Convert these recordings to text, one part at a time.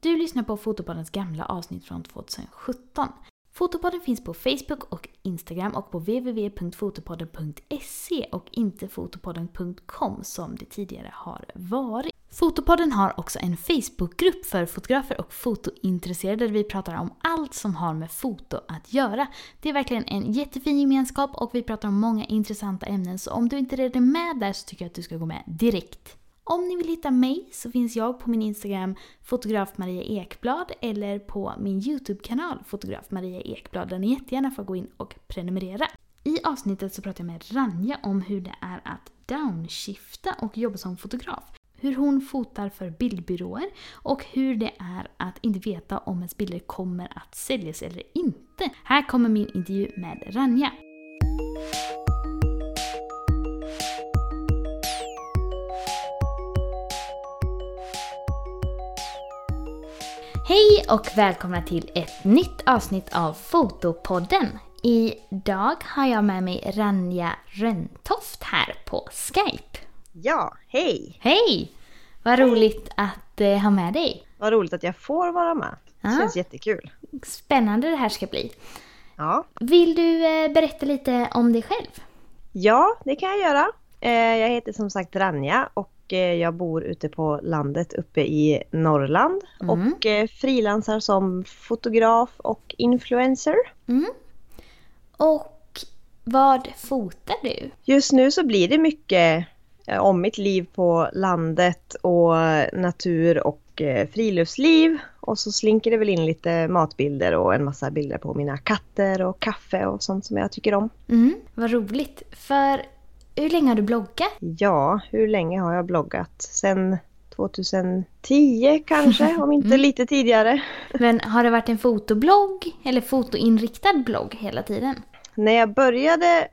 Du lyssnar på Fotopoddens gamla avsnitt från 2017. Fotopodden finns på Facebook och Instagram och på www.fotopodden.se och inte fotopodden.com som det tidigare har varit. Fotopodden har också en Facebookgrupp för fotografer och fotointresserade där vi pratar om allt som har med foto att göra. Det är verkligen en jättefin gemenskap och vi pratar om många intressanta ämnen så om du inte redan är med där så tycker jag att du ska gå med direkt. Om ni vill hitta mig så finns jag på min Instagram fotograf Maria Ekblad eller på min YouTube-kanal fotograf Maria Ekblad där ni jättegärna får gå in och prenumerera. I avsnittet så pratar jag med Ranja om hur det är att downshifta och jobba som fotograf. Hur hon fotar för bildbyråer och hur det är att inte veta om ens bilder kommer att säljas eller inte. Här kommer min intervju med Ranja. Hej och välkomna till ett nytt avsnitt av Fotopodden. Idag har jag med mig Ranja Röntoft här på Skype. Ja, hej! Hej! Vad roligt att eh, ha med dig. Vad roligt att jag får vara med. Det Ja. känns jättekul. Spännande det här ska bli. Ja. Vill du eh, berätta lite om dig själv? ja, det kan jag göra. Eh, Jag heter som sagt Ranja och eh, jag bor ute på landet uppe i Norrland Mm. och eh, frilansar som fotograf och influencer. Mm. Och vad fotar du? Just nu så blir det mycket eh, om mitt liv på landet och natur och friluftsliv. Och så slinker det väl in lite matbilder och en massa bilder på mina katter och kaffe och sånt som jag tycker om. Mm, vad roligt. För hur länge har du bloggat? Ja, hur länge har jag bloggat? Sen 2010 kanske, om inte lite tidigare. Men har det varit en fotoblogg eller fotoinriktad blogg hela tiden? När jag började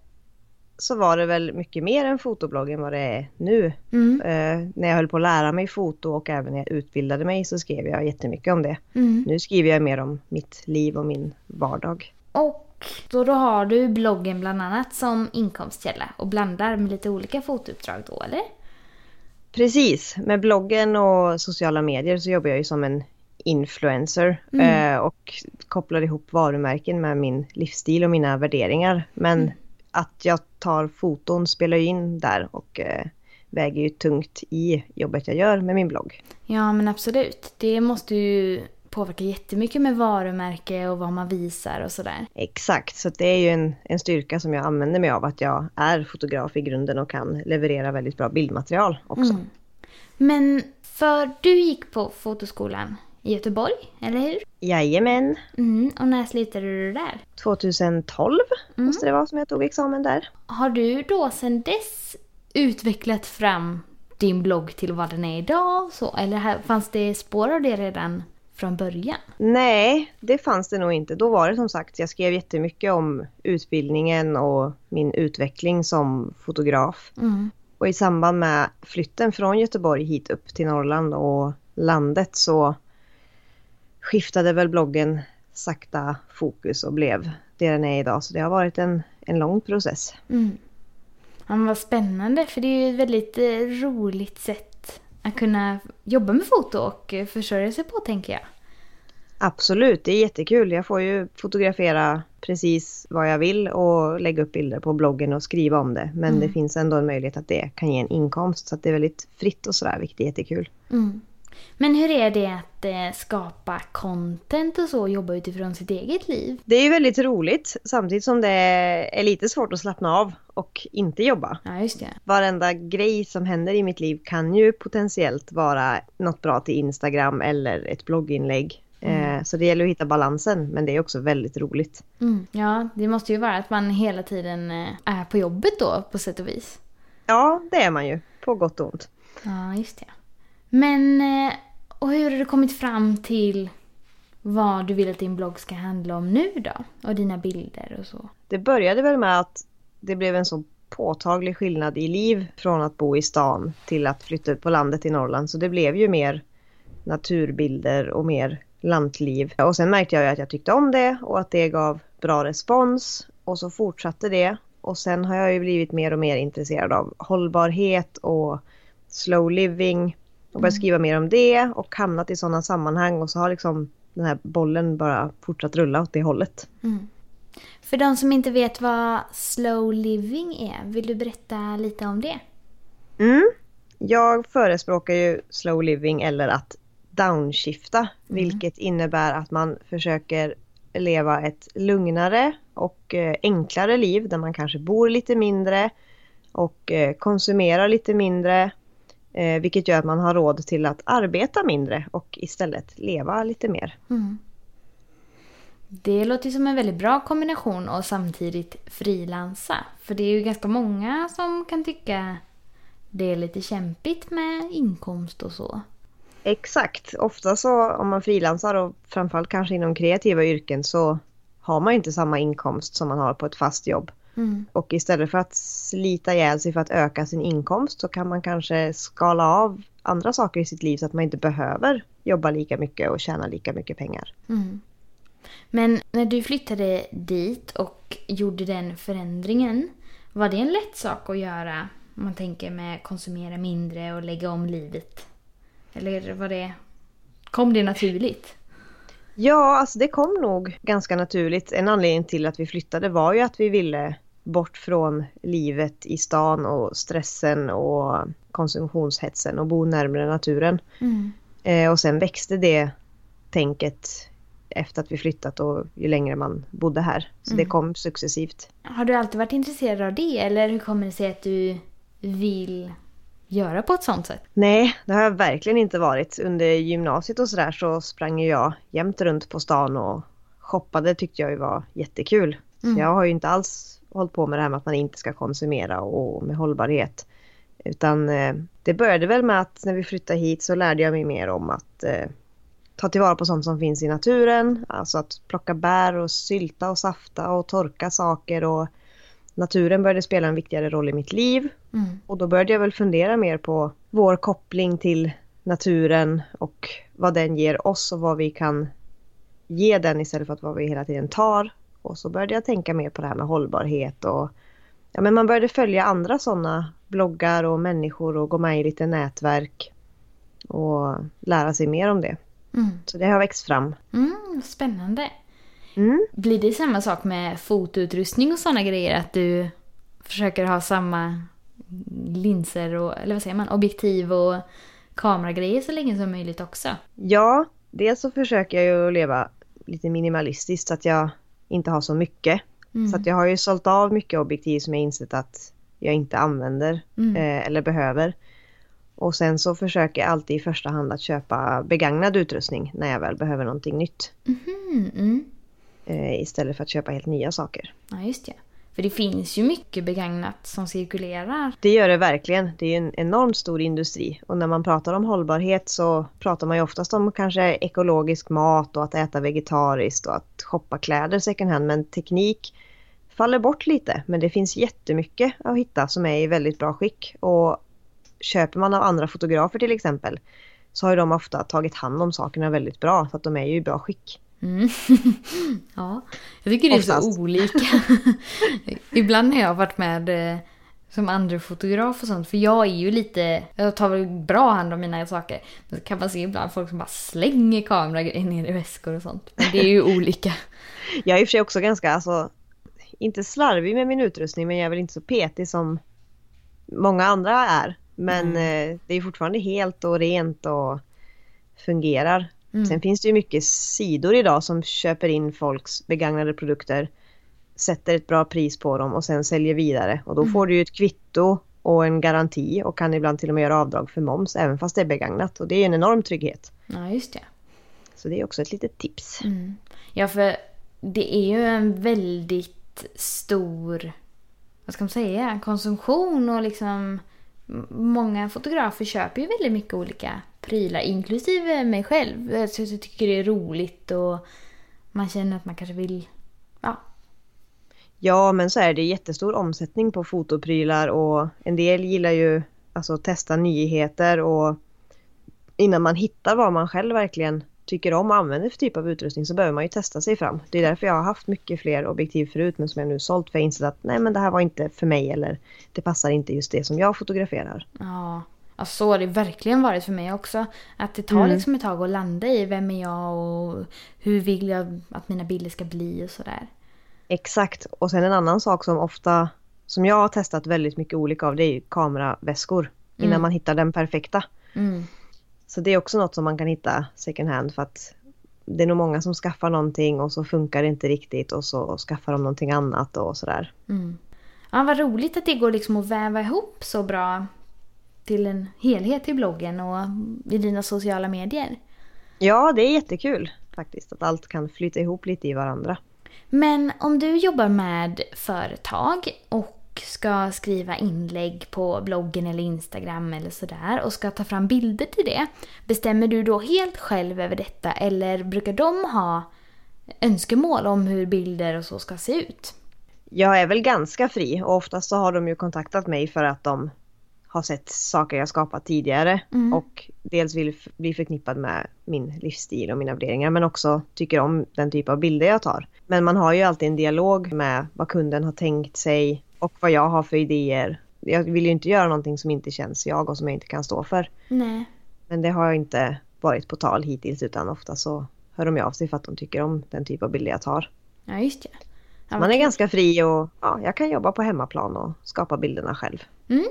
så var det väl mycket mer än fotoblogg än vad det är nu. Mm. Eh, när jag höll på att lära mig foto och även när jag utbildade mig så skrev jag jättemycket om det. Mm. Nu skriver jag mer om mitt liv och min vardag. Och då, då har du bloggen bland annat som inkomstkälla och blandar med lite olika fotouppdrag då, eller? Precis, med bloggen och sociala medier så jobbar jag ju som en influencer eh, och kopplar ihop varumärken med min livsstil och mina värderingar. Men att jag tar foton spelar ju in där och eh, väger ju tungt i jobbet jag gör med min blogg. Ja, men absolut. Det måste ju påverka jättemycket med varumärke och vad man visar och sådär. Exakt, så det är ju en, en styrka som jag använder mig av att jag är fotograf i grunden och kan leverera väldigt bra bildmaterial också. Mm. Men för du gick på fotoskolan i Göteborg, eller hur? Jajamän, Mm, och när slutade du där? 2012 måste det vara som jag tog examen där. Har du då sedan dess utvecklat fram din blogg till vad den är idag? Så, eller här, fanns det spår av det redan från början? Nej, det fanns det nog inte. Då var det som sagt, jag skrev jättemycket om utbildningen och min utveckling som fotograf. Mm. Och i samband med flytten från Göteborg hit upp till Norrland och landet så skiftade väl bloggen sakta fokus och blev det den är idag. Så det har varit en, en lång process. Mm. Ja, vad spännande, för det är ju ett väldigt eh, roligt sätt att kunna jobba med foto och eh, försörja sig på, tänker jag. Absolut, det är jättekul. Jag får ju fotografera precis vad jag vill och lägga upp bilder på bloggen och skriva om det. Men det finns ändå en möjlighet att det kan ge en inkomst. Så att det är väldigt fritt och sådär, vilket är jättekul. Mm. Men hur är det att eh, skapa content och så, och jobba utifrån sitt eget liv? Det är ju väldigt roligt samtidigt som det är lite svårt att slappna av och inte jobba. Ja, just det. Varenda grej som händer i mitt liv kan ju potentiellt vara något bra till Instagram eller ett blogginlägg. Eh, Så det gäller att hitta balansen men det är också väldigt roligt. Mm. Ja, det måste ju vara att man hela tiden eh, är på jobbet då, på sätt och vis. Ja, det är man ju. På gott och ont. Ja, just det. Men, eh, och hur har du kommit fram till vad du vill att din blogg ska handla om nu då? Och dina bilder och så. Det började väl med att det blev en så påtaglig skillnad i liv från att bo i stan till att flytta ut på landet i Norrland. Så det blev ju mer naturbilder och mer lantliv. Och sen märkte jag ju att jag tyckte om det och att det gav bra respons. Och så fortsatte det. Och sen har jag ju blivit mer och mer intresserad av hållbarhet och slow living. Och börjat skriva mer om det och hamnat i sådana sammanhang och så har liksom den här bollen bara fortsatt rulla åt det hållet. Mm. För de som inte vet vad slow living är, vill du berätta lite om det? Mm. Jag förespråkar ju slow living eller att downshifta, mm. vilket innebär att man försöker leva ett lugnare och eh, enklare liv där man kanske bor lite mindre och eh, konsumerar lite mindre. Eh, vilket gör att man har råd till att arbeta mindre och istället leva lite mer. Mm. Det låter som en väldigt bra kombination och samtidigt frilansa. För det är ju ganska många som kan tycka det är lite kämpigt med inkomst och så. Exakt. Ofta så om man frilansar och framförallt kanske inom kreativa yrken så har man inte samma inkomst som man har på ett fast jobb. Mm. Och istället för att slita ihjäl sig för att öka sin inkomst så kan man kanske skala av andra saker i sitt liv så att man inte behöver jobba lika mycket och tjäna lika mycket pengar. Mm. Men när du flyttade dit och gjorde den förändringen, var det en lätt sak att göra? Om man tänker med konsumera mindre och lägga om livet. Eller var det, kom det naturligt? Ja, alltså det kom nog ganska naturligt. En anledning till att vi flyttade var ju att vi ville bort från livet i stan och stressen och konsumtionshetsen och bo närmare naturen. Mm. Eh, och sen växte det tänket efter att vi flyttat och ju längre man bodde här. Så mm. det kom successivt. Har du alltid varit intresserad av det eller hur kommer det sig att du vill göra på ett sånt sätt? Nej, det har jag verkligen inte varit. Under gymnasiet och sådär så sprang jag jämt runt på stan och shoppade tyckte jag ju var jättekul. Mm. Så jag har ju inte alls hållit på med det här med att man inte ska konsumera och med hållbarhet. Utan eh, det började väl med att när vi flyttade hit så lärde jag mig mer om att eh, ta tillvara på sånt som finns i naturen. Alltså att plocka bär och sylta och safta och torka saker och naturen började spela en viktigare roll i mitt liv. Mm. Och då började jag väl fundera mer på vår koppling till naturen och vad den ger oss och vad vi kan ge den istället för att vad vi hela tiden tar. Och så började jag tänka mer på det här med hållbarhet och ja, men man började följa andra sådana bloggar och människor och gå med i lite nätverk och lära sig mer om det. Mm. Så det har växt fram. Mm, spännande. Mm. Blir det samma sak med fotoutrustning och sådana grejer? Att du försöker ha samma linser och, eller vad säger man, objektiv och kameragrejer så länge som möjligt också? Ja, dels så försöker jag ju leva lite minimalistiskt så att jag inte har så mycket. Mm. Så att jag har ju sålt av mycket objektiv som jag insett att jag inte använder mm. eh, eller behöver. Och sen så försöker jag alltid i första hand att köpa begagnad utrustning när jag väl behöver någonting nytt. Mm. Mm. Eh, istället för att köpa helt nya saker. Ja, just det. För det finns ju mycket begagnat som cirkulerar. Det gör det verkligen. Det är en enormt stor industri. Och när man pratar om hållbarhet så pratar man ju oftast om kanske ekologisk mat och att äta vegetariskt och att shoppa kläder second hand. Men teknik faller bort lite. Men det finns jättemycket att hitta som är i väldigt bra skick. Och köper man av andra fotografer till exempel så har de ofta tagit hand om sakerna väldigt bra så att de är ju i bra skick. Mm. ja, jag tycker det är Oftast. så olika. Ibland när jag har varit med eh, som andra fotograf och sånt. För jag är ju lite, jag tar väl bra hand om mina saker. Men kan man se ibland folk som bara slänger kameror ner i väskor och sånt. Men det är ju olika. Jag är i och för sig också ganska, alltså, inte slarvig med min utrustning men jag är väl inte så petig som många andra är. Men mm. eh, det är fortfarande helt och rent och fungerar. Mm. Sen finns det ju mycket sidor idag som köper in folks begagnade produkter, sätter ett bra pris på dem och sen säljer vidare. Och då mm. får du ju ett kvitto och en garanti och kan ibland till och med göra avdrag för moms även fast det är begagnat. Och det är en enorm trygghet. Ja, just det. Så det är också ett litet tips. Mm. Ja, för det är ju en väldigt stor, vad ska man säga, konsumtion och liksom många fotografer köper ju väldigt mycket olika prylar, inklusive mig själv. Så jag tycker det är roligt och man känner att man kanske vill, ja. Ja, men så är det jättestor omsättning på fotoprylar och en del gillar ju alltså att testa nyheter och innan man hittar vad man själv verkligen tycker om och använder för typ av utrustning så behöver man ju testa sig fram. Det är därför jag har haft mycket fler objektiv förut men som jag nu sålt för jag insett att nej men det här var inte för mig eller det passar inte just det som jag fotograferar. Ja, Ja, så har det verkligen varit för mig också. Att det tar mm. liksom ett tag att landa i vem är jag och hur vill jag att mina bilder ska bli och sådär. Exakt. Och sen en annan sak som ofta, som jag har testat väldigt mycket olika av, det är ju kameraväskor. Innan mm. man hittar den perfekta. Mm. Så det är också något som man kan hitta second hand för att det är nog många som skaffar någonting och så funkar det inte riktigt och så skaffar de någonting annat och sådär. Mm. Ja, vad roligt att det går liksom att väva ihop så bra till en helhet i bloggen och i dina sociala medier. Ja, det är jättekul faktiskt att allt kan flyta ihop lite i varandra. Men om du jobbar med företag och ska skriva inlägg på bloggen eller Instagram eller sådär och ska ta fram bilder till det. Bestämmer du då helt själv över detta eller brukar de ha önskemål om hur bilder och så ska se ut? Jag är väl ganska fri och oftast så har de ju kontaktat mig för att de har sett saker jag skapat tidigare mm. och dels vill bli förknippad med min livsstil och mina värderingar men också tycker om den typ av bilder jag tar. Men man har ju alltid en dialog med vad kunden har tänkt sig och vad jag har för idéer. Jag vill ju inte göra någonting som inte känns jag och som jag inte kan stå för. Nej. Men det har inte varit på tal hittills utan ofta så hör de av sig för att de tycker om den typ av bilder jag tar. Ja, just det. Ja, Man är ganska fri och ja, jag kan jobba på hemmaplan och skapa bilderna själv. Mm.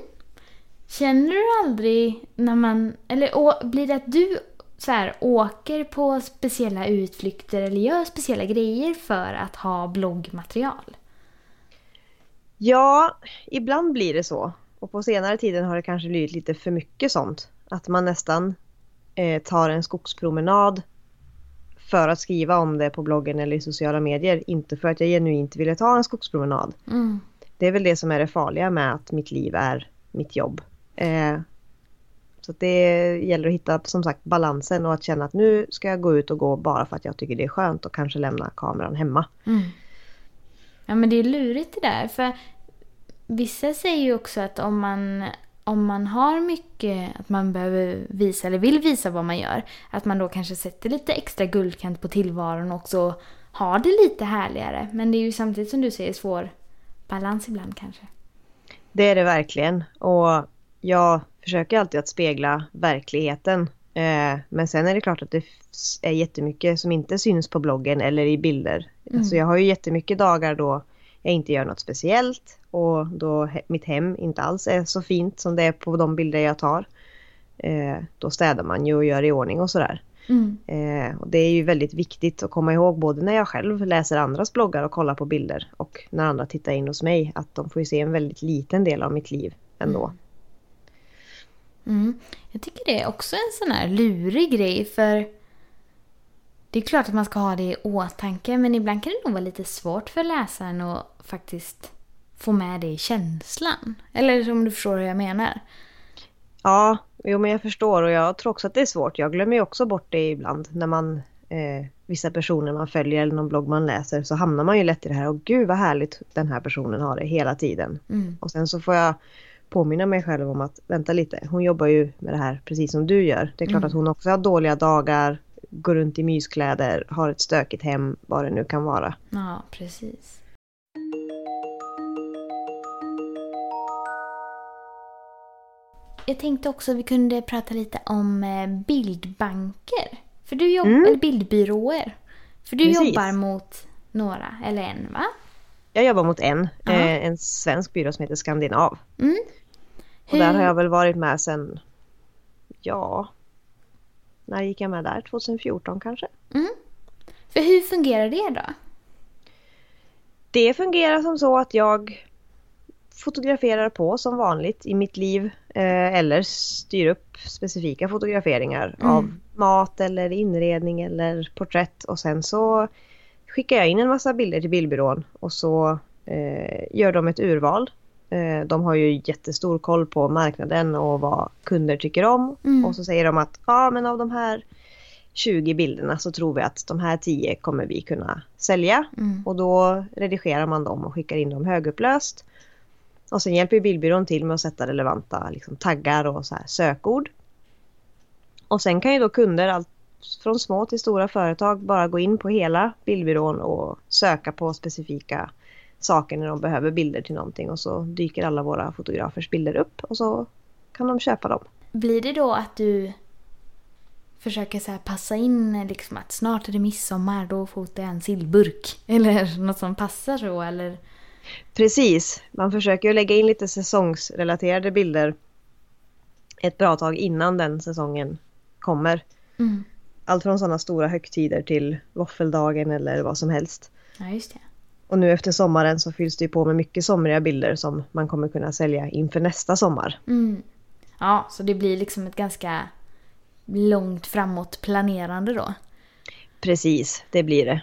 Känner du aldrig när man, eller å, blir det att du så här, åker på speciella utflykter eller gör speciella grejer för att ha bloggmaterial? Ja, ibland blir det så. Och på senare tiden har det kanske blivit lite för mycket sånt. Att man nästan eh, tar en skogspromenad för att skriva om det på bloggen eller i sociala medier. Inte för att jag genuint ville ta en skogspromenad. Mm. Det är väl det som är det farliga med att mitt liv är mitt jobb. Eh, så det gäller att hitta som sagt balansen och att känna att nu ska jag gå ut och gå bara för att jag tycker det är skönt och kanske lämna kameran hemma. Mm. Ja men det är lurigt det där. För vissa säger ju också att om man, om man har mycket att man behöver visa eller vill visa vad man gör. Att man då kanske sätter lite extra guldkant på tillvaron och också har det lite härligare. Men det är ju samtidigt som du säger svår balans ibland kanske. Det är det verkligen. Och jag försöker alltid att spegla verkligheten. Eh, men sen är det klart att det är jättemycket som inte syns på bloggen eller i bilder. Mm. Alltså jag har ju jättemycket dagar då jag inte gör något speciellt och då mitt hem inte alls är så fint som det är på de bilder jag tar. Eh, då städar man ju och gör i ordning och sådär. Mm. Eh, och det är ju väldigt viktigt att komma ihåg både när jag själv läser andras bloggar och kollar på bilder och när andra tittar in hos mig att de får se en väldigt liten del av mitt liv ändå. Mm. Mm. Jag tycker det är också en sån här lurig grej för det är klart att man ska ha det i åtanke men ibland kan det nog vara lite svårt för läsaren att faktiskt få med det i känslan. Eller om du förstår hur jag menar. Ja, jo men jag förstår och jag tror också att det är svårt. Jag glömmer ju också bort det ibland när man eh, vissa personer man följer eller någon blogg man läser så hamnar man ju lätt i det här och gud vad härligt den här personen har det hela tiden. Mm. Och sen så får jag påminna mig själv om att vänta lite, hon jobbar ju med det här precis som du gör. Det är klart mm. att hon också har dåliga dagar, går runt i myskläder, har ett stökigt hem, vad det nu kan vara. Ja, precis. Jag tänkte också att vi kunde prata lite om eh, bildbanker. För du jobbar, mm. bildbyråer. För du Precis. jobbar mot några, eller en va? Jag jobbar mot en, eh, en svensk byrå som heter Skandinav. Mm. Och där har jag väl varit med sen, ja, när gick jag med där? 2014 kanske? Mm. För hur fungerar det då? Det fungerar som så att jag fotograferar på som vanligt i mitt liv eh, eller styr upp specifika fotograferingar mm. av mat eller inredning eller porträtt och sen så skickar jag in en massa bilder till bildbyrån och så eh, gör de ett urval. Eh, de har ju jättestor koll på marknaden och vad kunder tycker om. Mm. Och så säger de att ja men av de här 20 bilderna så tror vi att de här 10 kommer vi kunna sälja. Mm. Och då redigerar man dem och skickar in dem högupplöst. Och sen hjälper bildbyrån till med att sätta relevanta liksom, taggar och så sökord. Och sen kan ju då kunder, allt från små till stora företag bara gå in på hela bildbyrån och söka på specifika saker när de behöver bilder till någonting och så dyker alla våra fotografers bilder upp och så kan de köpa dem. blir det då att du försöker så passa in liksom att snart är det midsommar, då fotar jag en sillburk? Eller något som passar så eller? Precis, man försöker lägga in lite säsongsrelaterade bilder ett bra tag innan den säsongen kommer. Mm. Allt från sådana stora högtider till våffeldagen eller vad som helst. Ja, just det. Och nu efter sommaren så fylls det ju på med mycket somriga bilder som man kommer kunna sälja inför nästa sommar. Mm. Ja, så det blir liksom ett ganska långt framåt planerande då. Precis, det blir det.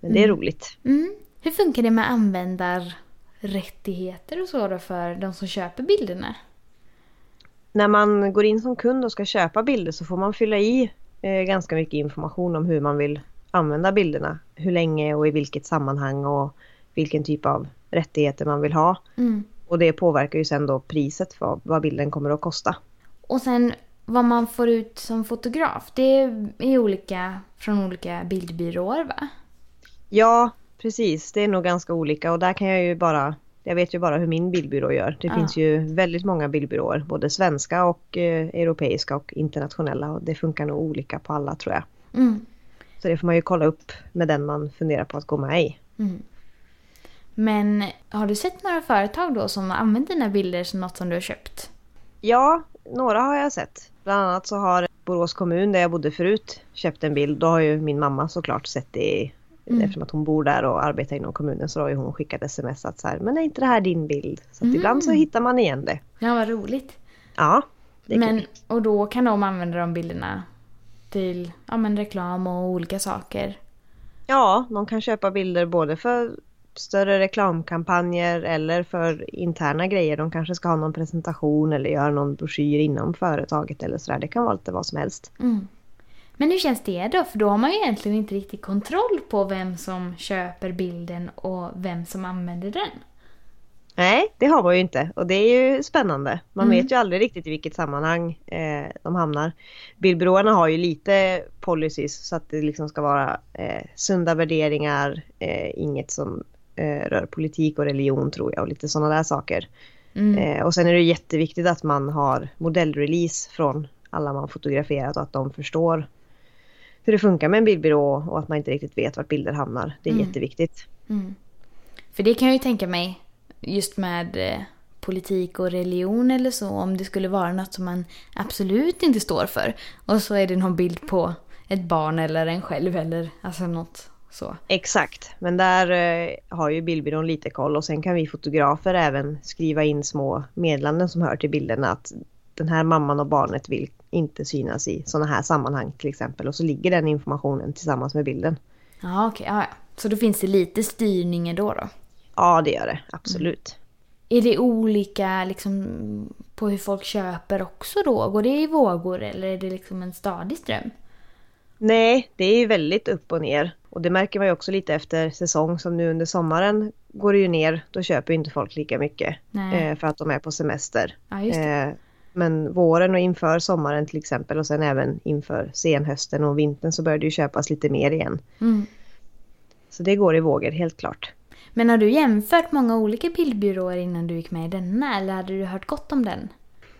Men det är roligt. Mm. Hur funkar det med användarrättigheter och så då för de som köper bilderna? När man går in som kund och ska köpa bilder så får man fylla i eh, ganska mycket information om hur man vill använda bilderna. Hur länge och i vilket sammanhang och vilken typ av rättigheter man vill ha. Mm. Och det påverkar ju sen då priset för vad bilden kommer att kosta. Och sen vad man får ut som fotograf, det är olika från olika bildbyråer va? Ja, precis. Det är nog ganska olika och där kan jag ju bara jag vet ju bara hur min bildbyrå gör. Det Ja. finns ju väldigt många bildbyråer, både svenska och eh, europeiska och internationella och det funkar nog olika på alla tror jag. Mm. Så det får man ju kolla upp med den man funderar på att gå med i. Mm. Men har du sett några företag då som använder dina bilder som något som du har köpt? Ja, några har jag sett. Bland annat så har Borås kommun där jag bodde förut köpt en bild. Då har ju min mamma såklart sett det Mm. eftersom att hon bor där och arbetar inom kommunen så har hon skickat sms att så här, men är inte det här din bild? Så Mm. ibland så hittar man igen det. Ja, vad roligt. Ja, Men, kul. och då kan de använda de bilderna till ja, men reklam och olika saker. Ja, de kan köpa bilder både för större reklamkampanjer eller för interna grejer. De kanske ska ha någon presentation eller göra någon broschyr inom företaget eller sådär. Det kan vara lite vad som helst. Mm. Men hur känns det då? För då har man ju egentligen inte riktigt kontroll på vem som köper bilden och vem som använder den. Nej, det har man ju inte och det är ju spännande. Man Mm. vet ju aldrig riktigt i vilket sammanhang eh, de hamnar. Bildbyråerna har ju lite policies så att det liksom ska vara eh, sunda värderingar, eh, inget som eh, rör politik och religion tror jag och lite sådana där saker. Mm. Eh, och sen är det jätteviktigt att man har modellrelease från alla man fotograferat och att de förstår hur det funkar med en bildbyrå och att man inte riktigt vet vart bilder hamnar. Det är Mm. jätteviktigt. Mm. För det kan jag ju tänka mig just med eh, politik och religion eller så om det skulle vara något som man absolut inte står för. Och så är det någon bild på ett barn eller en själv eller alltså något så. Exakt, men där eh, har ju bildbyrån lite koll och sen kan vi fotografer även skriva in små meddelanden som hör till bilderna att den här mamman och barnet vill inte synas i sådana här sammanhang till exempel och så ligger den informationen tillsammans med bilden. Ja okej, ja, ja. Så då finns det lite styrning då då? Ja, det gör det, absolut. Är det olika liksom, på hur folk köper också då? Går det i vågor eller är det liksom en stadig ström? Nej, det är ju väldigt upp och ner. Och det märker man ju också lite efter säsong som nu under sommaren går det ju ner. Då köper inte folk lika mycket eh, för att de är på semester. Ja, just det. Eh, men våren och inför sommaren till exempel och sen även inför senhösten och vintern så börjar det ju köpas lite mer igen. Mm. Så det går i vågor helt klart. Men har du jämfört många olika bildbyråer innan du gick med i denna eller hade du hört gott om den?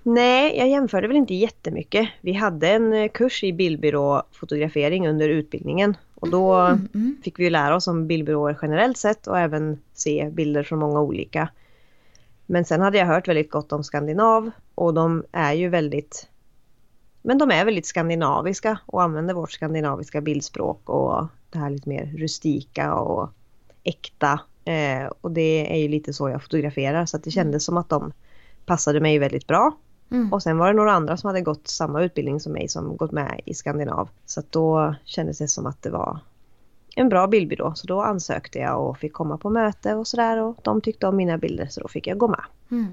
Nej, jag jämförde väl inte jättemycket. Vi hade en eh, kurs i bildbyråfotografering under utbildningen och då Mm. fick vi ju lära oss om bildbyråer generellt sett och även se bilder från många olika. Men sen hade jag hört väldigt gott om Skandinav och de är ju väldigt men de är väldigt skandinaviska och använder vårt skandinaviska bildspråk och det här lite mer rustika och äkta. Eh, och det är ju lite så jag fotograferar så att det kändes som att de passade mig väldigt bra. Mm. Och sen var det några andra som hade gått samma utbildning som mig som gått med i Skandinav. Så att då kändes det som att det var en bra bildbyrå. Så då ansökte jag och fick komma på möte och sådär och de tyckte om mina bilder så då fick jag gå med. Mm.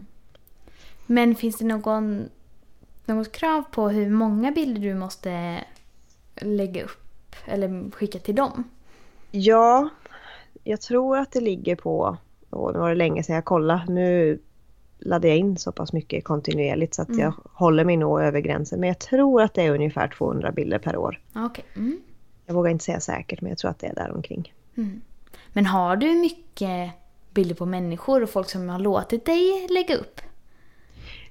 Men finns det någon, något krav på hur många bilder du måste lägga upp eller skicka till dem? Ja, jag tror att det ligger på, och nu var det länge sedan jag kollade, nu laddar jag in så pass mycket kontinuerligt så att Mm. jag håller mig nog över gränsen. Men jag tror att det är ungefär 200 bilder per år. Okej. Mm. Jag vågar inte säga säkert men jag tror att det är där omkring. Mm. Men har du mycket bilder på människor och folk som har låtit dig lägga upp?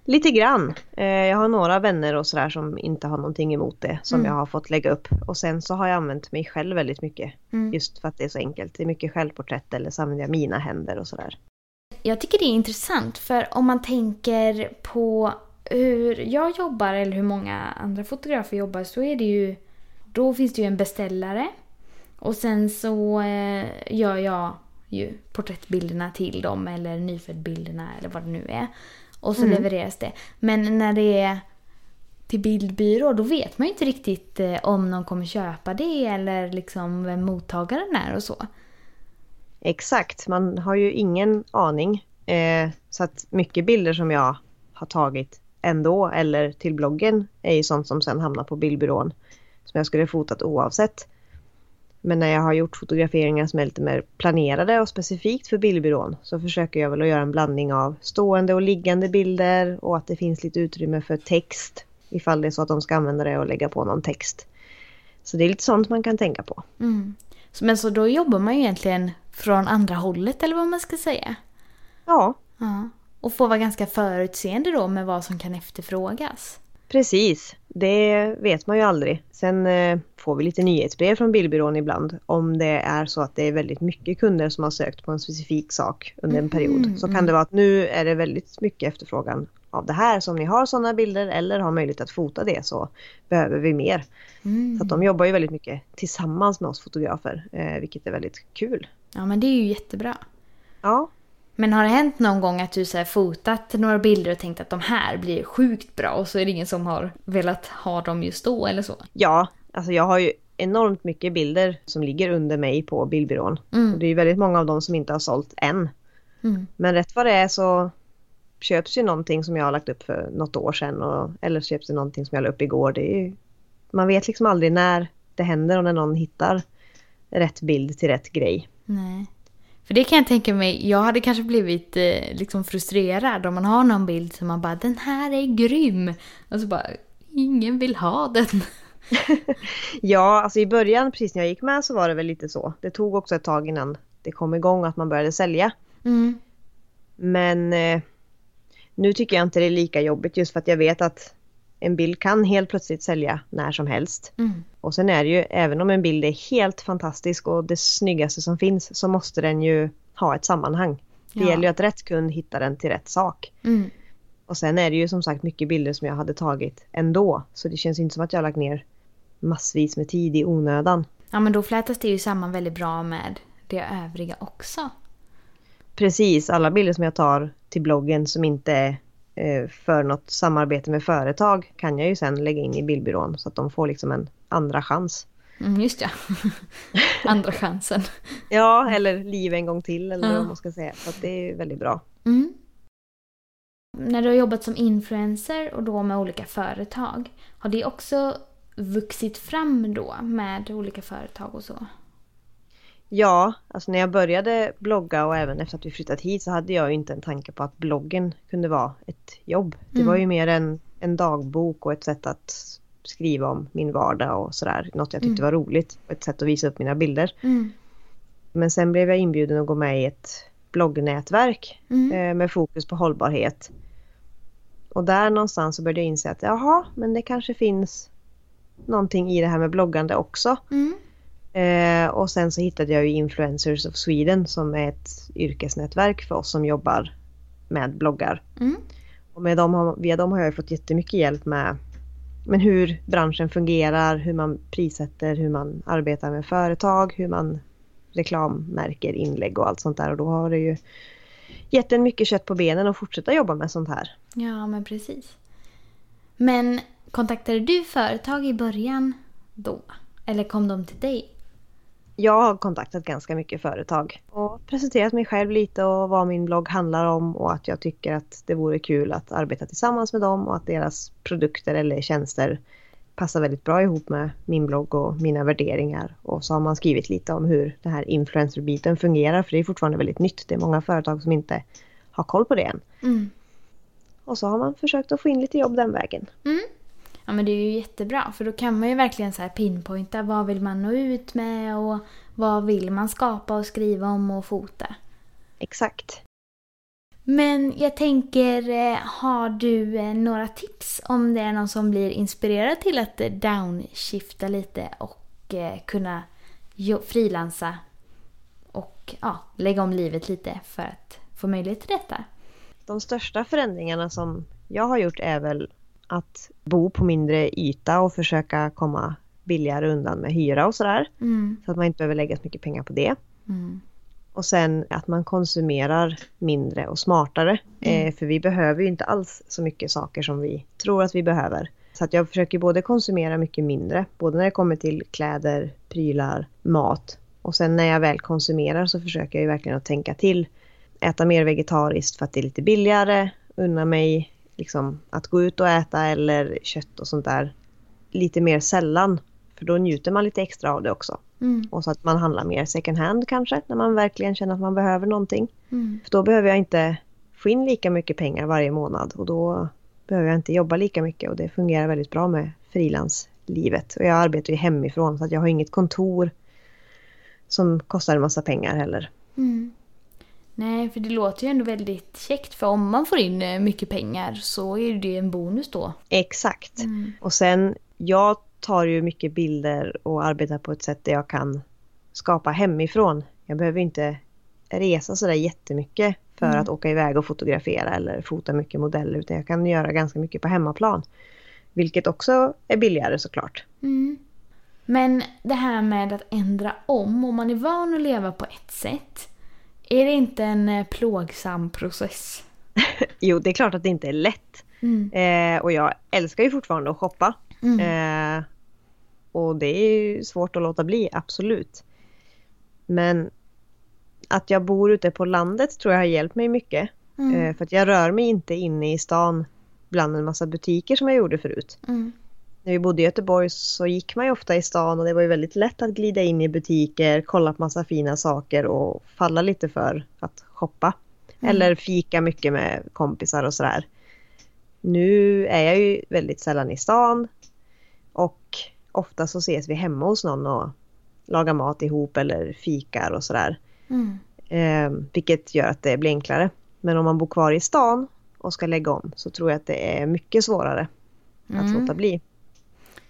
Lite grann. Eh, jag har några vänner och sådär som inte har någonting emot det som Mm. jag har fått lägga upp. Och sen så har jag använt mig själv väldigt mycket. Mm. Just för att det är så enkelt. Det är mycket självporträtt eller så använder jag mina händer och sådär. Jag tycker det är intressant för om man tänker på hur jag jobbar eller hur många andra fotografer jobbar så är det ju... Då finns det ju en beställare och sen så eh, gör jag ju porträttbilderna till dem eller nyföddbilderna eller vad det nu är. Och så Mm. levereras det. Men när det är till bildbyrå då vet man ju inte riktigt eh, om någon kommer köpa det eller liksom vem mottagaren är och så. Exakt, man har ju ingen aning. Eh, så att mycket bilder som jag har tagit ändå eller till bloggen är ju sånt som sen hamnar på bildbyrån. Som jag skulle fotat oavsett. Men när jag har gjort fotograferingar som är lite mer planerade och specifikt för bildbyrån så försöker jag väl att göra en blandning av stående och liggande bilder och att det finns lite utrymme för text ifall det är så att de ska använda det och lägga på någon text. Så det är lite sånt man kan tänka på. Mm. Men så då jobbar man ju egentligen från andra hållet eller vad man ska säga. Ja, Ja. Och får vara ganska förutseende då med vad som kan efterfrågas. Precis, det vet man ju aldrig. Sen eh, får vi lite nyhetsbrev från bildbyrån ibland om det är så att det är väldigt mycket kunder som har sökt på en specifik sak under en period. Så kan det vara att nu är det väldigt mycket efterfrågan av det här. Så om ni har sådana bilder eller har möjlighet att fota det så behöver vi mer. Mm. Så de jobbar ju väldigt mycket tillsammans med oss fotografer, eh, vilket är väldigt kul. Ja men det är ju jättebra. Ja, Men har det hänt någon gång att du så fotat några bilder och tänkt att de här blir sjukt bra och så är det ingen som har velat ha dem just då eller så? ja alltså jag har ju enormt mycket bilder som ligger under mig på bildbyrån. Och Mm. det är ju väldigt många av dem som inte har sålt än. Mm. Men rätt vad det är så köps ju någonting som jag har lagt upp för något år sedan och, eller köps det någonting som jag la upp igår. Det är ju, man vet liksom aldrig när det händer och när någon hittar rätt bild till rätt grej. Nej. För det kan jag tänka mig, jag hade kanske blivit eh, liksom frustrerad om man har någon bild som man bara den här är grym. Och så bara ingen vill ha den. Ja, alltså i början precis när jag gick med så var det väl lite så. Det tog också ett tag innan det kom igång att man började sälja. Mm. Men eh, nu tycker jag inte det är lika jobbigt just för att jag vet att en bild kan helt plötsligt sälja när som helst. Mm. Och sen är det ju, även om en bild är helt fantastisk och det snyggaste som finns så måste den ju ha ett sammanhang. Det Ja. gäller ju att rätt kund hittar den till rätt sak. Mm. Och sen är det ju som sagt mycket bilder som jag hade tagit ändå. Så det känns inte som att jag har lagt ner massvis med tid i onödan. Ja men då flätas det ju samman väldigt bra med det övriga också. Precis, alla bilder som jag tar till bloggen som inte är för något samarbete med företag kan jag ju sen lägga in i bildbyrån så att de får liksom en andra chans. Mm, just ja. Andra chansen. Ja, eller liv en gång till eller Ja. vad man ska säga. Så det är ju väldigt bra. Mm. När du har jobbat som influencer och då med olika företag, har det också vuxit fram då med olika företag och så? Ja, alltså när jag började blogga och även efter att vi flyttat hit så hade jag inte en tanke på att bloggen kunde vara ett jobb. Det Mm. var ju mer en, en dagbok och ett sätt att skriva om min vardag och sådär. Något jag tyckte var roligt och ett sätt att visa upp mina bilder. Mm. Men sen blev jag inbjuden att gå med i ett bloggnätverk Mm. eh, med fokus på hållbarhet. Och där någonstans så började jag inse att jaha, men det kanske finns någonting i det här med bloggande också. Mm. Eh, och sen så hittade jag ju Influencers of Sweden som är ett yrkesnätverk för oss som jobbar med bloggar. Mm. Och med dem har, via dem har jag fått jättemycket hjälp med men hur branschen fungerar, hur man prissätter, hur man arbetar med företag, hur man reklammärker inlägg och allt sånt där. Och då har det ju gett en mycket kött på benen att fortsätta jobba med sånt här. Ja, men precis. Men kontaktade du företag i början då? Eller kom de till dig? Jag har kontaktat ganska mycket företag och presenterat mig själv lite och vad min blogg handlar om och att jag tycker att det vore kul att arbeta tillsammans med dem och att deras produkter eller tjänster passar väldigt bra ihop med min blogg och mina värderingar. Och så har man skrivit lite om hur den här influencerbiten fungerar för det är fortfarande väldigt nytt. Det är många företag som inte har koll på det än. Mm. Och så har man försökt att få in lite jobb den vägen. Mm. Ja men det är ju jättebra för då kan man ju verkligen så här pinpointa vad vill man nå ut med och vad vill man skapa och skriva om och fota. Exakt. Men jag tänker, eh, har du eh, några tips om det är någon som blir inspirerad till att eh, downshifta lite och kunna frilansa och ja, lägga om livet lite för att få möjlighet till detta? De största förändringarna som jag har gjort är väl att bo på mindre yta och försöka komma billigare undan med hyra och sådär. Mm. Så att man inte behöver lägga så mycket pengar på det. Mm. Och sen att man konsumerar mindre och smartare. Mm. Eh, för vi behöver ju inte alls så mycket saker som vi tror att vi behöver. Så att jag försöker både konsumera mycket mindre, både när det kommer till kläder, prylar, mat. Och sen när jag väl konsumerar så försöker jag verkligen att tänka till. Äta mer vegetariskt för att det är lite billigare. Unna mig liksom att gå ut och äta eller kött och sånt där lite mer sällan. För då njuter man lite extra av det också. Mm. Och så att man handlar mer second hand kanske när man verkligen känner att man behöver någonting. Mm. För då behöver jag inte få in lika mycket pengar varje månad och då behöver jag inte jobba lika mycket och det fungerar väldigt bra med frilanslivet. Och jag arbetar ju hemifrån så att jag har inget kontor som kostar en massa pengar heller. Mm. Nej, för det låter ju ändå väldigt käckt för om man får in eh, mycket pengar så är det ju en bonus då. Exakt. Mm. Och sen, jag tar ju mycket bilder och arbetar på ett sätt där jag kan skapa hemifrån. Jag behöver inte resa sådär jättemycket för mm. att åka iväg och fotografera eller fota mycket modeller utan jag kan göra ganska mycket på hemmaplan. Vilket också är billigare såklart. Mm. Men det här med att ändra om, om man är van att leva på ett sätt, är det inte en eh, plågsam process? jo, det är klart att det inte är lätt. Mm. Eh, och jag älskar ju fortfarande att shoppa. Mm. Eh, och det är ju svårt att låta bli, absolut. Men att jag bor ute på landet tror jag har hjälpt mig mycket. Mm. Eh, för att jag rör mig inte inne i stan bland en massa butiker som jag gjorde förut. Mm. När vi bodde i Göteborg så gick man ju ofta i stan och det var ju väldigt lätt att glida in i butiker, kolla på massa fina saker och falla lite för att shoppa. Mm. Eller fika mycket med kompisar och sådär. Nu är jag ju väldigt sällan i stan och ofta så ses vi hemma hos någon och lagar mat ihop eller fikar och sådär. Mm. Eh, vilket gör att det blir enklare. Men om man bor kvar i stan och ska lägga om så tror jag att det är mycket svårare mm. att låta bli.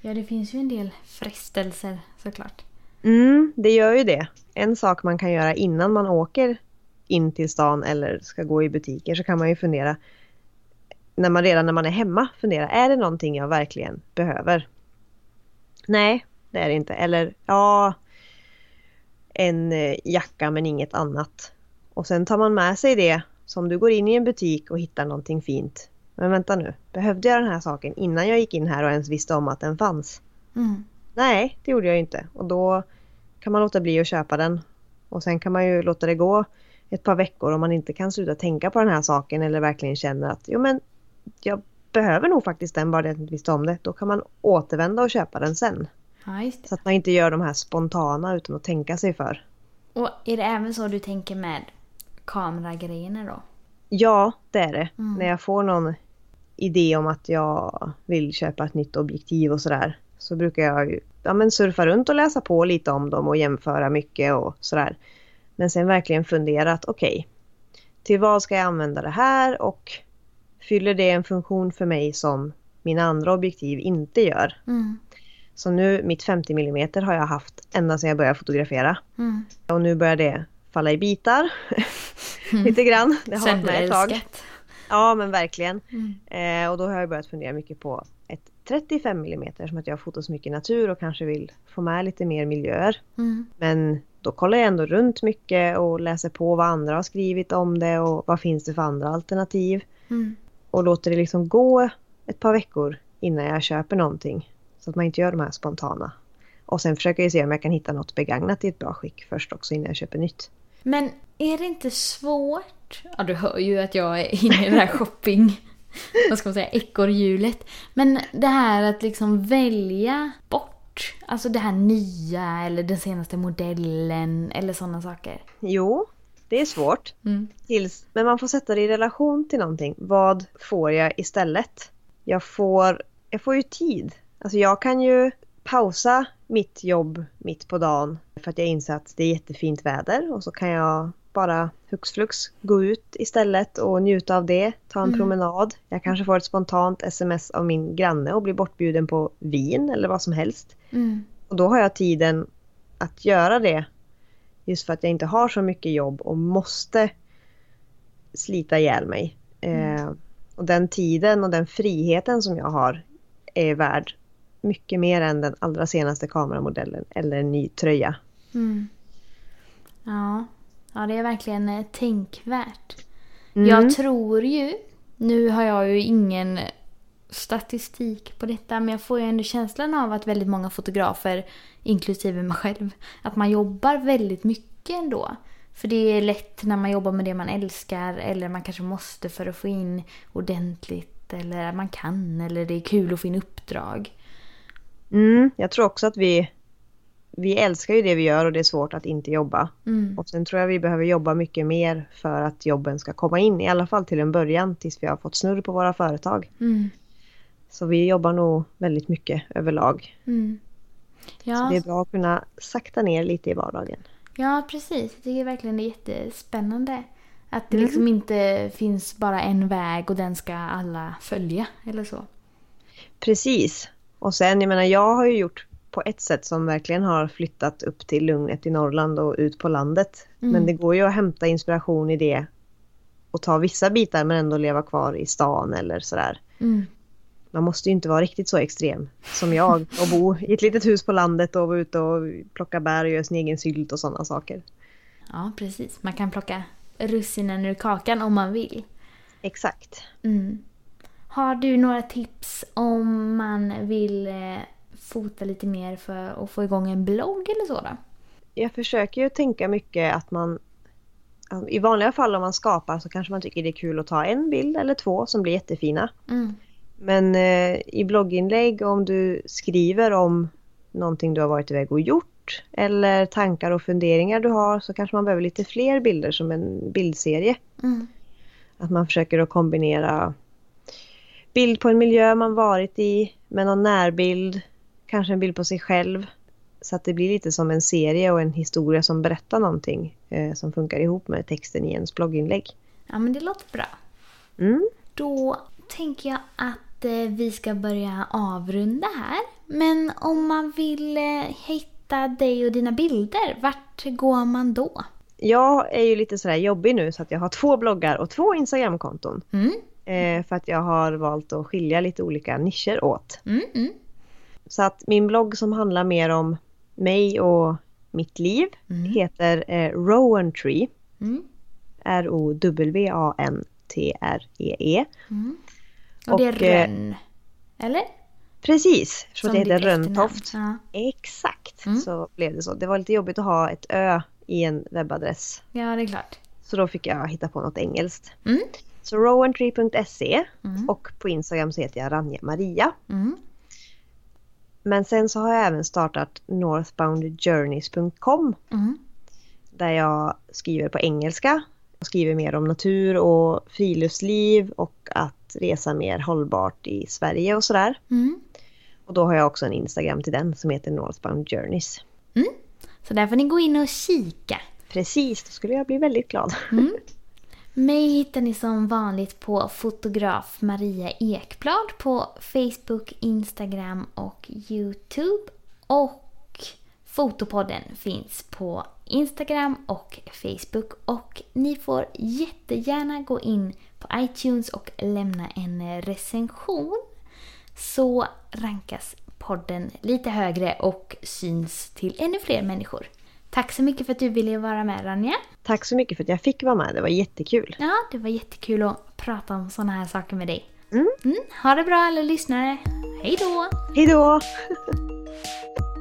Ja, det finns ju en del frestelser såklart. Mm, det gör ju det. En sak man kan göra innan man åker in till stan eller ska gå i butiker så kan man ju fundera när man redan när man är hemma fundera, är det någonting jag verkligen behöver? Nej, det är det inte. Eller ja, en eh, jacka men inget annat. Och sen tar man med sig det som du går in i en butik och hittar någonting fint. Men vänta nu, behövde jag den här saken innan jag gick in här och ens visste om att den fanns? Mm. Nej, det gjorde jag inte. Och då kan man låta bli att köpa den. Och sen kan man ju låta det gå ett par veckor om man inte kan sluta tänka på den här saken eller verkligen känner att jo men jag behöver nog faktiskt den bara det jag inte visste om det. Då kan man återvända och köpa den sen. Ja, så att man inte gör de här spontana utan att tänka sig för. Och är det även så du tänker med kameragrejerna då? Ja, det är det. Mm. När jag får någon idé om att jag vill köpa ett nytt objektiv och sådär. Så brukar jag ju ja, men surfa runt och läsa på lite om dem och jämföra mycket och sådär. Men sen verkligen fundera att okej, okay, till vad ska jag använda det här och fyller det en funktion för mig som mina andra objektiv inte gör. Mm. Så nu, mitt 50 mm har jag haft ända sedan jag började fotografera. Mm. Och nu börjar det falla i bitar. Lite grann. Det har varit med ett tag. Ja men verkligen. Mm. Eh, och då har jag börjat fundera mycket på ett 35 mm som att jag fotar så mycket natur och kanske vill få med lite mer miljöer. Mm. Men då kollar jag ändå runt mycket och läser på vad andra har skrivit om det och vad finns det för andra alternativ. Mm och låter det liksom gå ett par veckor innan jag köper någonting. Så att man inte gör de här spontana. Och sen försöker jag se om jag kan hitta något begagnat i ett bra skick först också innan jag köper nytt. Men är det inte svårt? Ja, du hör ju att jag är inne i det här shopping... vad ska man säga? Ekorrhjulet. Men det här att liksom välja bort. Alltså det här nya eller den senaste modellen eller sådana saker. Jo, det är svårt. Mm. Tills, men man får sätta det i relation till någonting. Vad får jag istället? Jag får, jag får ju tid. Alltså jag kan ju pausa mitt jobb mitt på dagen för att jag inser att det är jättefint väder och så kan jag bara hux flux gå ut istället och njuta av det, ta en Mm. promenad. Jag kanske får ett spontant sms av min granne och blir bortbjuden på vin eller vad som helst. Mm. Och då har jag tiden att göra det. Just för att jag inte har så mycket jobb och måste slita ihjäl mig. Eh, och den tiden och den friheten som jag har är värd mycket mer än den allra senaste kameramodellen eller en ny tröja. Mm. Ja. Ja, det är verkligen eh, tänkvärt. Mm. Jag tror ju, nu har jag ju ingen statistik på detta, men jag får ju ändå känslan av att väldigt många fotografer, inklusive mig själv, att man jobbar väldigt mycket ändå. För det är lätt när man jobbar med det man älskar eller man kanske måste för att få in ordentligt eller man kan eller det är kul att få in uppdrag. Mm, jag tror också att vi, vi älskar ju det vi gör och det är svårt att inte jobba. Mm. Och sen tror jag vi behöver jobba mycket mer för att jobben ska komma in, i alla fall till en början tills vi har fått snurr på våra företag. Mm. Så vi jobbar nog väldigt mycket överlag. Mm. Så Ja, det är bra att kunna sakta ner lite i vardagen. Ja, precis. Jag tycker verkligen det är jättespännande. Att det Mm. liksom inte finns bara en väg och den ska alla följa eller så. Precis. Och sen, jag menar, jag har ju gjort på ett sätt som verkligen har flyttat upp till lugnet i Norrland och ut på landet. Mm. Men det går ju att hämta inspiration i det och ta vissa bitar men ändå leva kvar i stan eller sådär. Mm. Man måste ju inte vara riktigt så extrem som jag och bo i ett litet hus på landet och vara ute och plocka bär och göra sin egen sylt och sådana saker. Ja, precis. Man kan plocka russinen ur kakan om man vill. Exakt. Mm. Har du några tips om man vill eh, fota lite mer för att få igång en blogg eller så då? Jag försöker ju tänka mycket att man i vanliga fall om man skapar så kanske man tycker det är kul att ta en bild eller två som blir jättefina. Mm. Men eh, i blogginlägg om du skriver om någonting du har varit iväg och gjort eller tankar och funderingar du har så kanske man behöver lite fler bilder som en bildserie. Mm. Att man försöker att kombinera bild på en miljö man varit i med någon närbild, kanske en bild på sig själv. Så att det blir lite som en serie och en historia som berättar någonting eh, som funkar ihop med texten i ens blogginlägg. Ja, men det låter bra. Mm. Då tänker jag att eh, vi ska börja avrunda här. Men om man vill eh, hitta dig och dina bilder, vart går man då? Jag är ju lite sådär jobbig nu så att jag har två bloggar och två Instagramkonton. Mm, Eh, för att jag har valt att skilja lite olika nischer åt. mm, mm, Så att min blogg som handlar mer om mig och mitt liv Mm. heter eh, Rowan Tree. mm, R-O-W-A-N-T-R-E-E. mm. Och, det är eh, Rönn, eller? Precis, eftersom det heter. Rönntoft. Ja. Exakt, Mm. så blev det så. Det var lite jobbigt att ha ett ö i en webbadress. ja, det är klart. Så då fick jag hitta på något engelskt. Mm, Så rowantree.se mm, och på Instagram så heter jag Ranja Maria. mm, Men sen så har jag även startat northboundjourneys.com mm, där jag skriver på engelska. Jag skriver mer om natur och friluftsliv och att resa mer hållbart i Sverige och sådär. mm. Och då har jag också en Instagram till den som heter Northbound Journeys. Så där får ni gå in och kika. Precis, då skulle jag bli väldigt glad. Mig hittar ni som vanligt på fotograf Maria Ekblad på Facebook, Instagram och Youtube. Och Fotopodden finns på Instagram och Facebook. Och ni får jättegärna gå in på iTunes och lämna en recension. Så rankas podden lite högre och syns till ännu fler människor. Tack så mycket för att du ville vara med Ranja. Tack så mycket för att jag fick vara med, det var jättekul. Ja, det var jättekul att prata om sådana här saker med dig. Mm. Mm, ha det bra alla lyssnare. Hej då! Hejdå!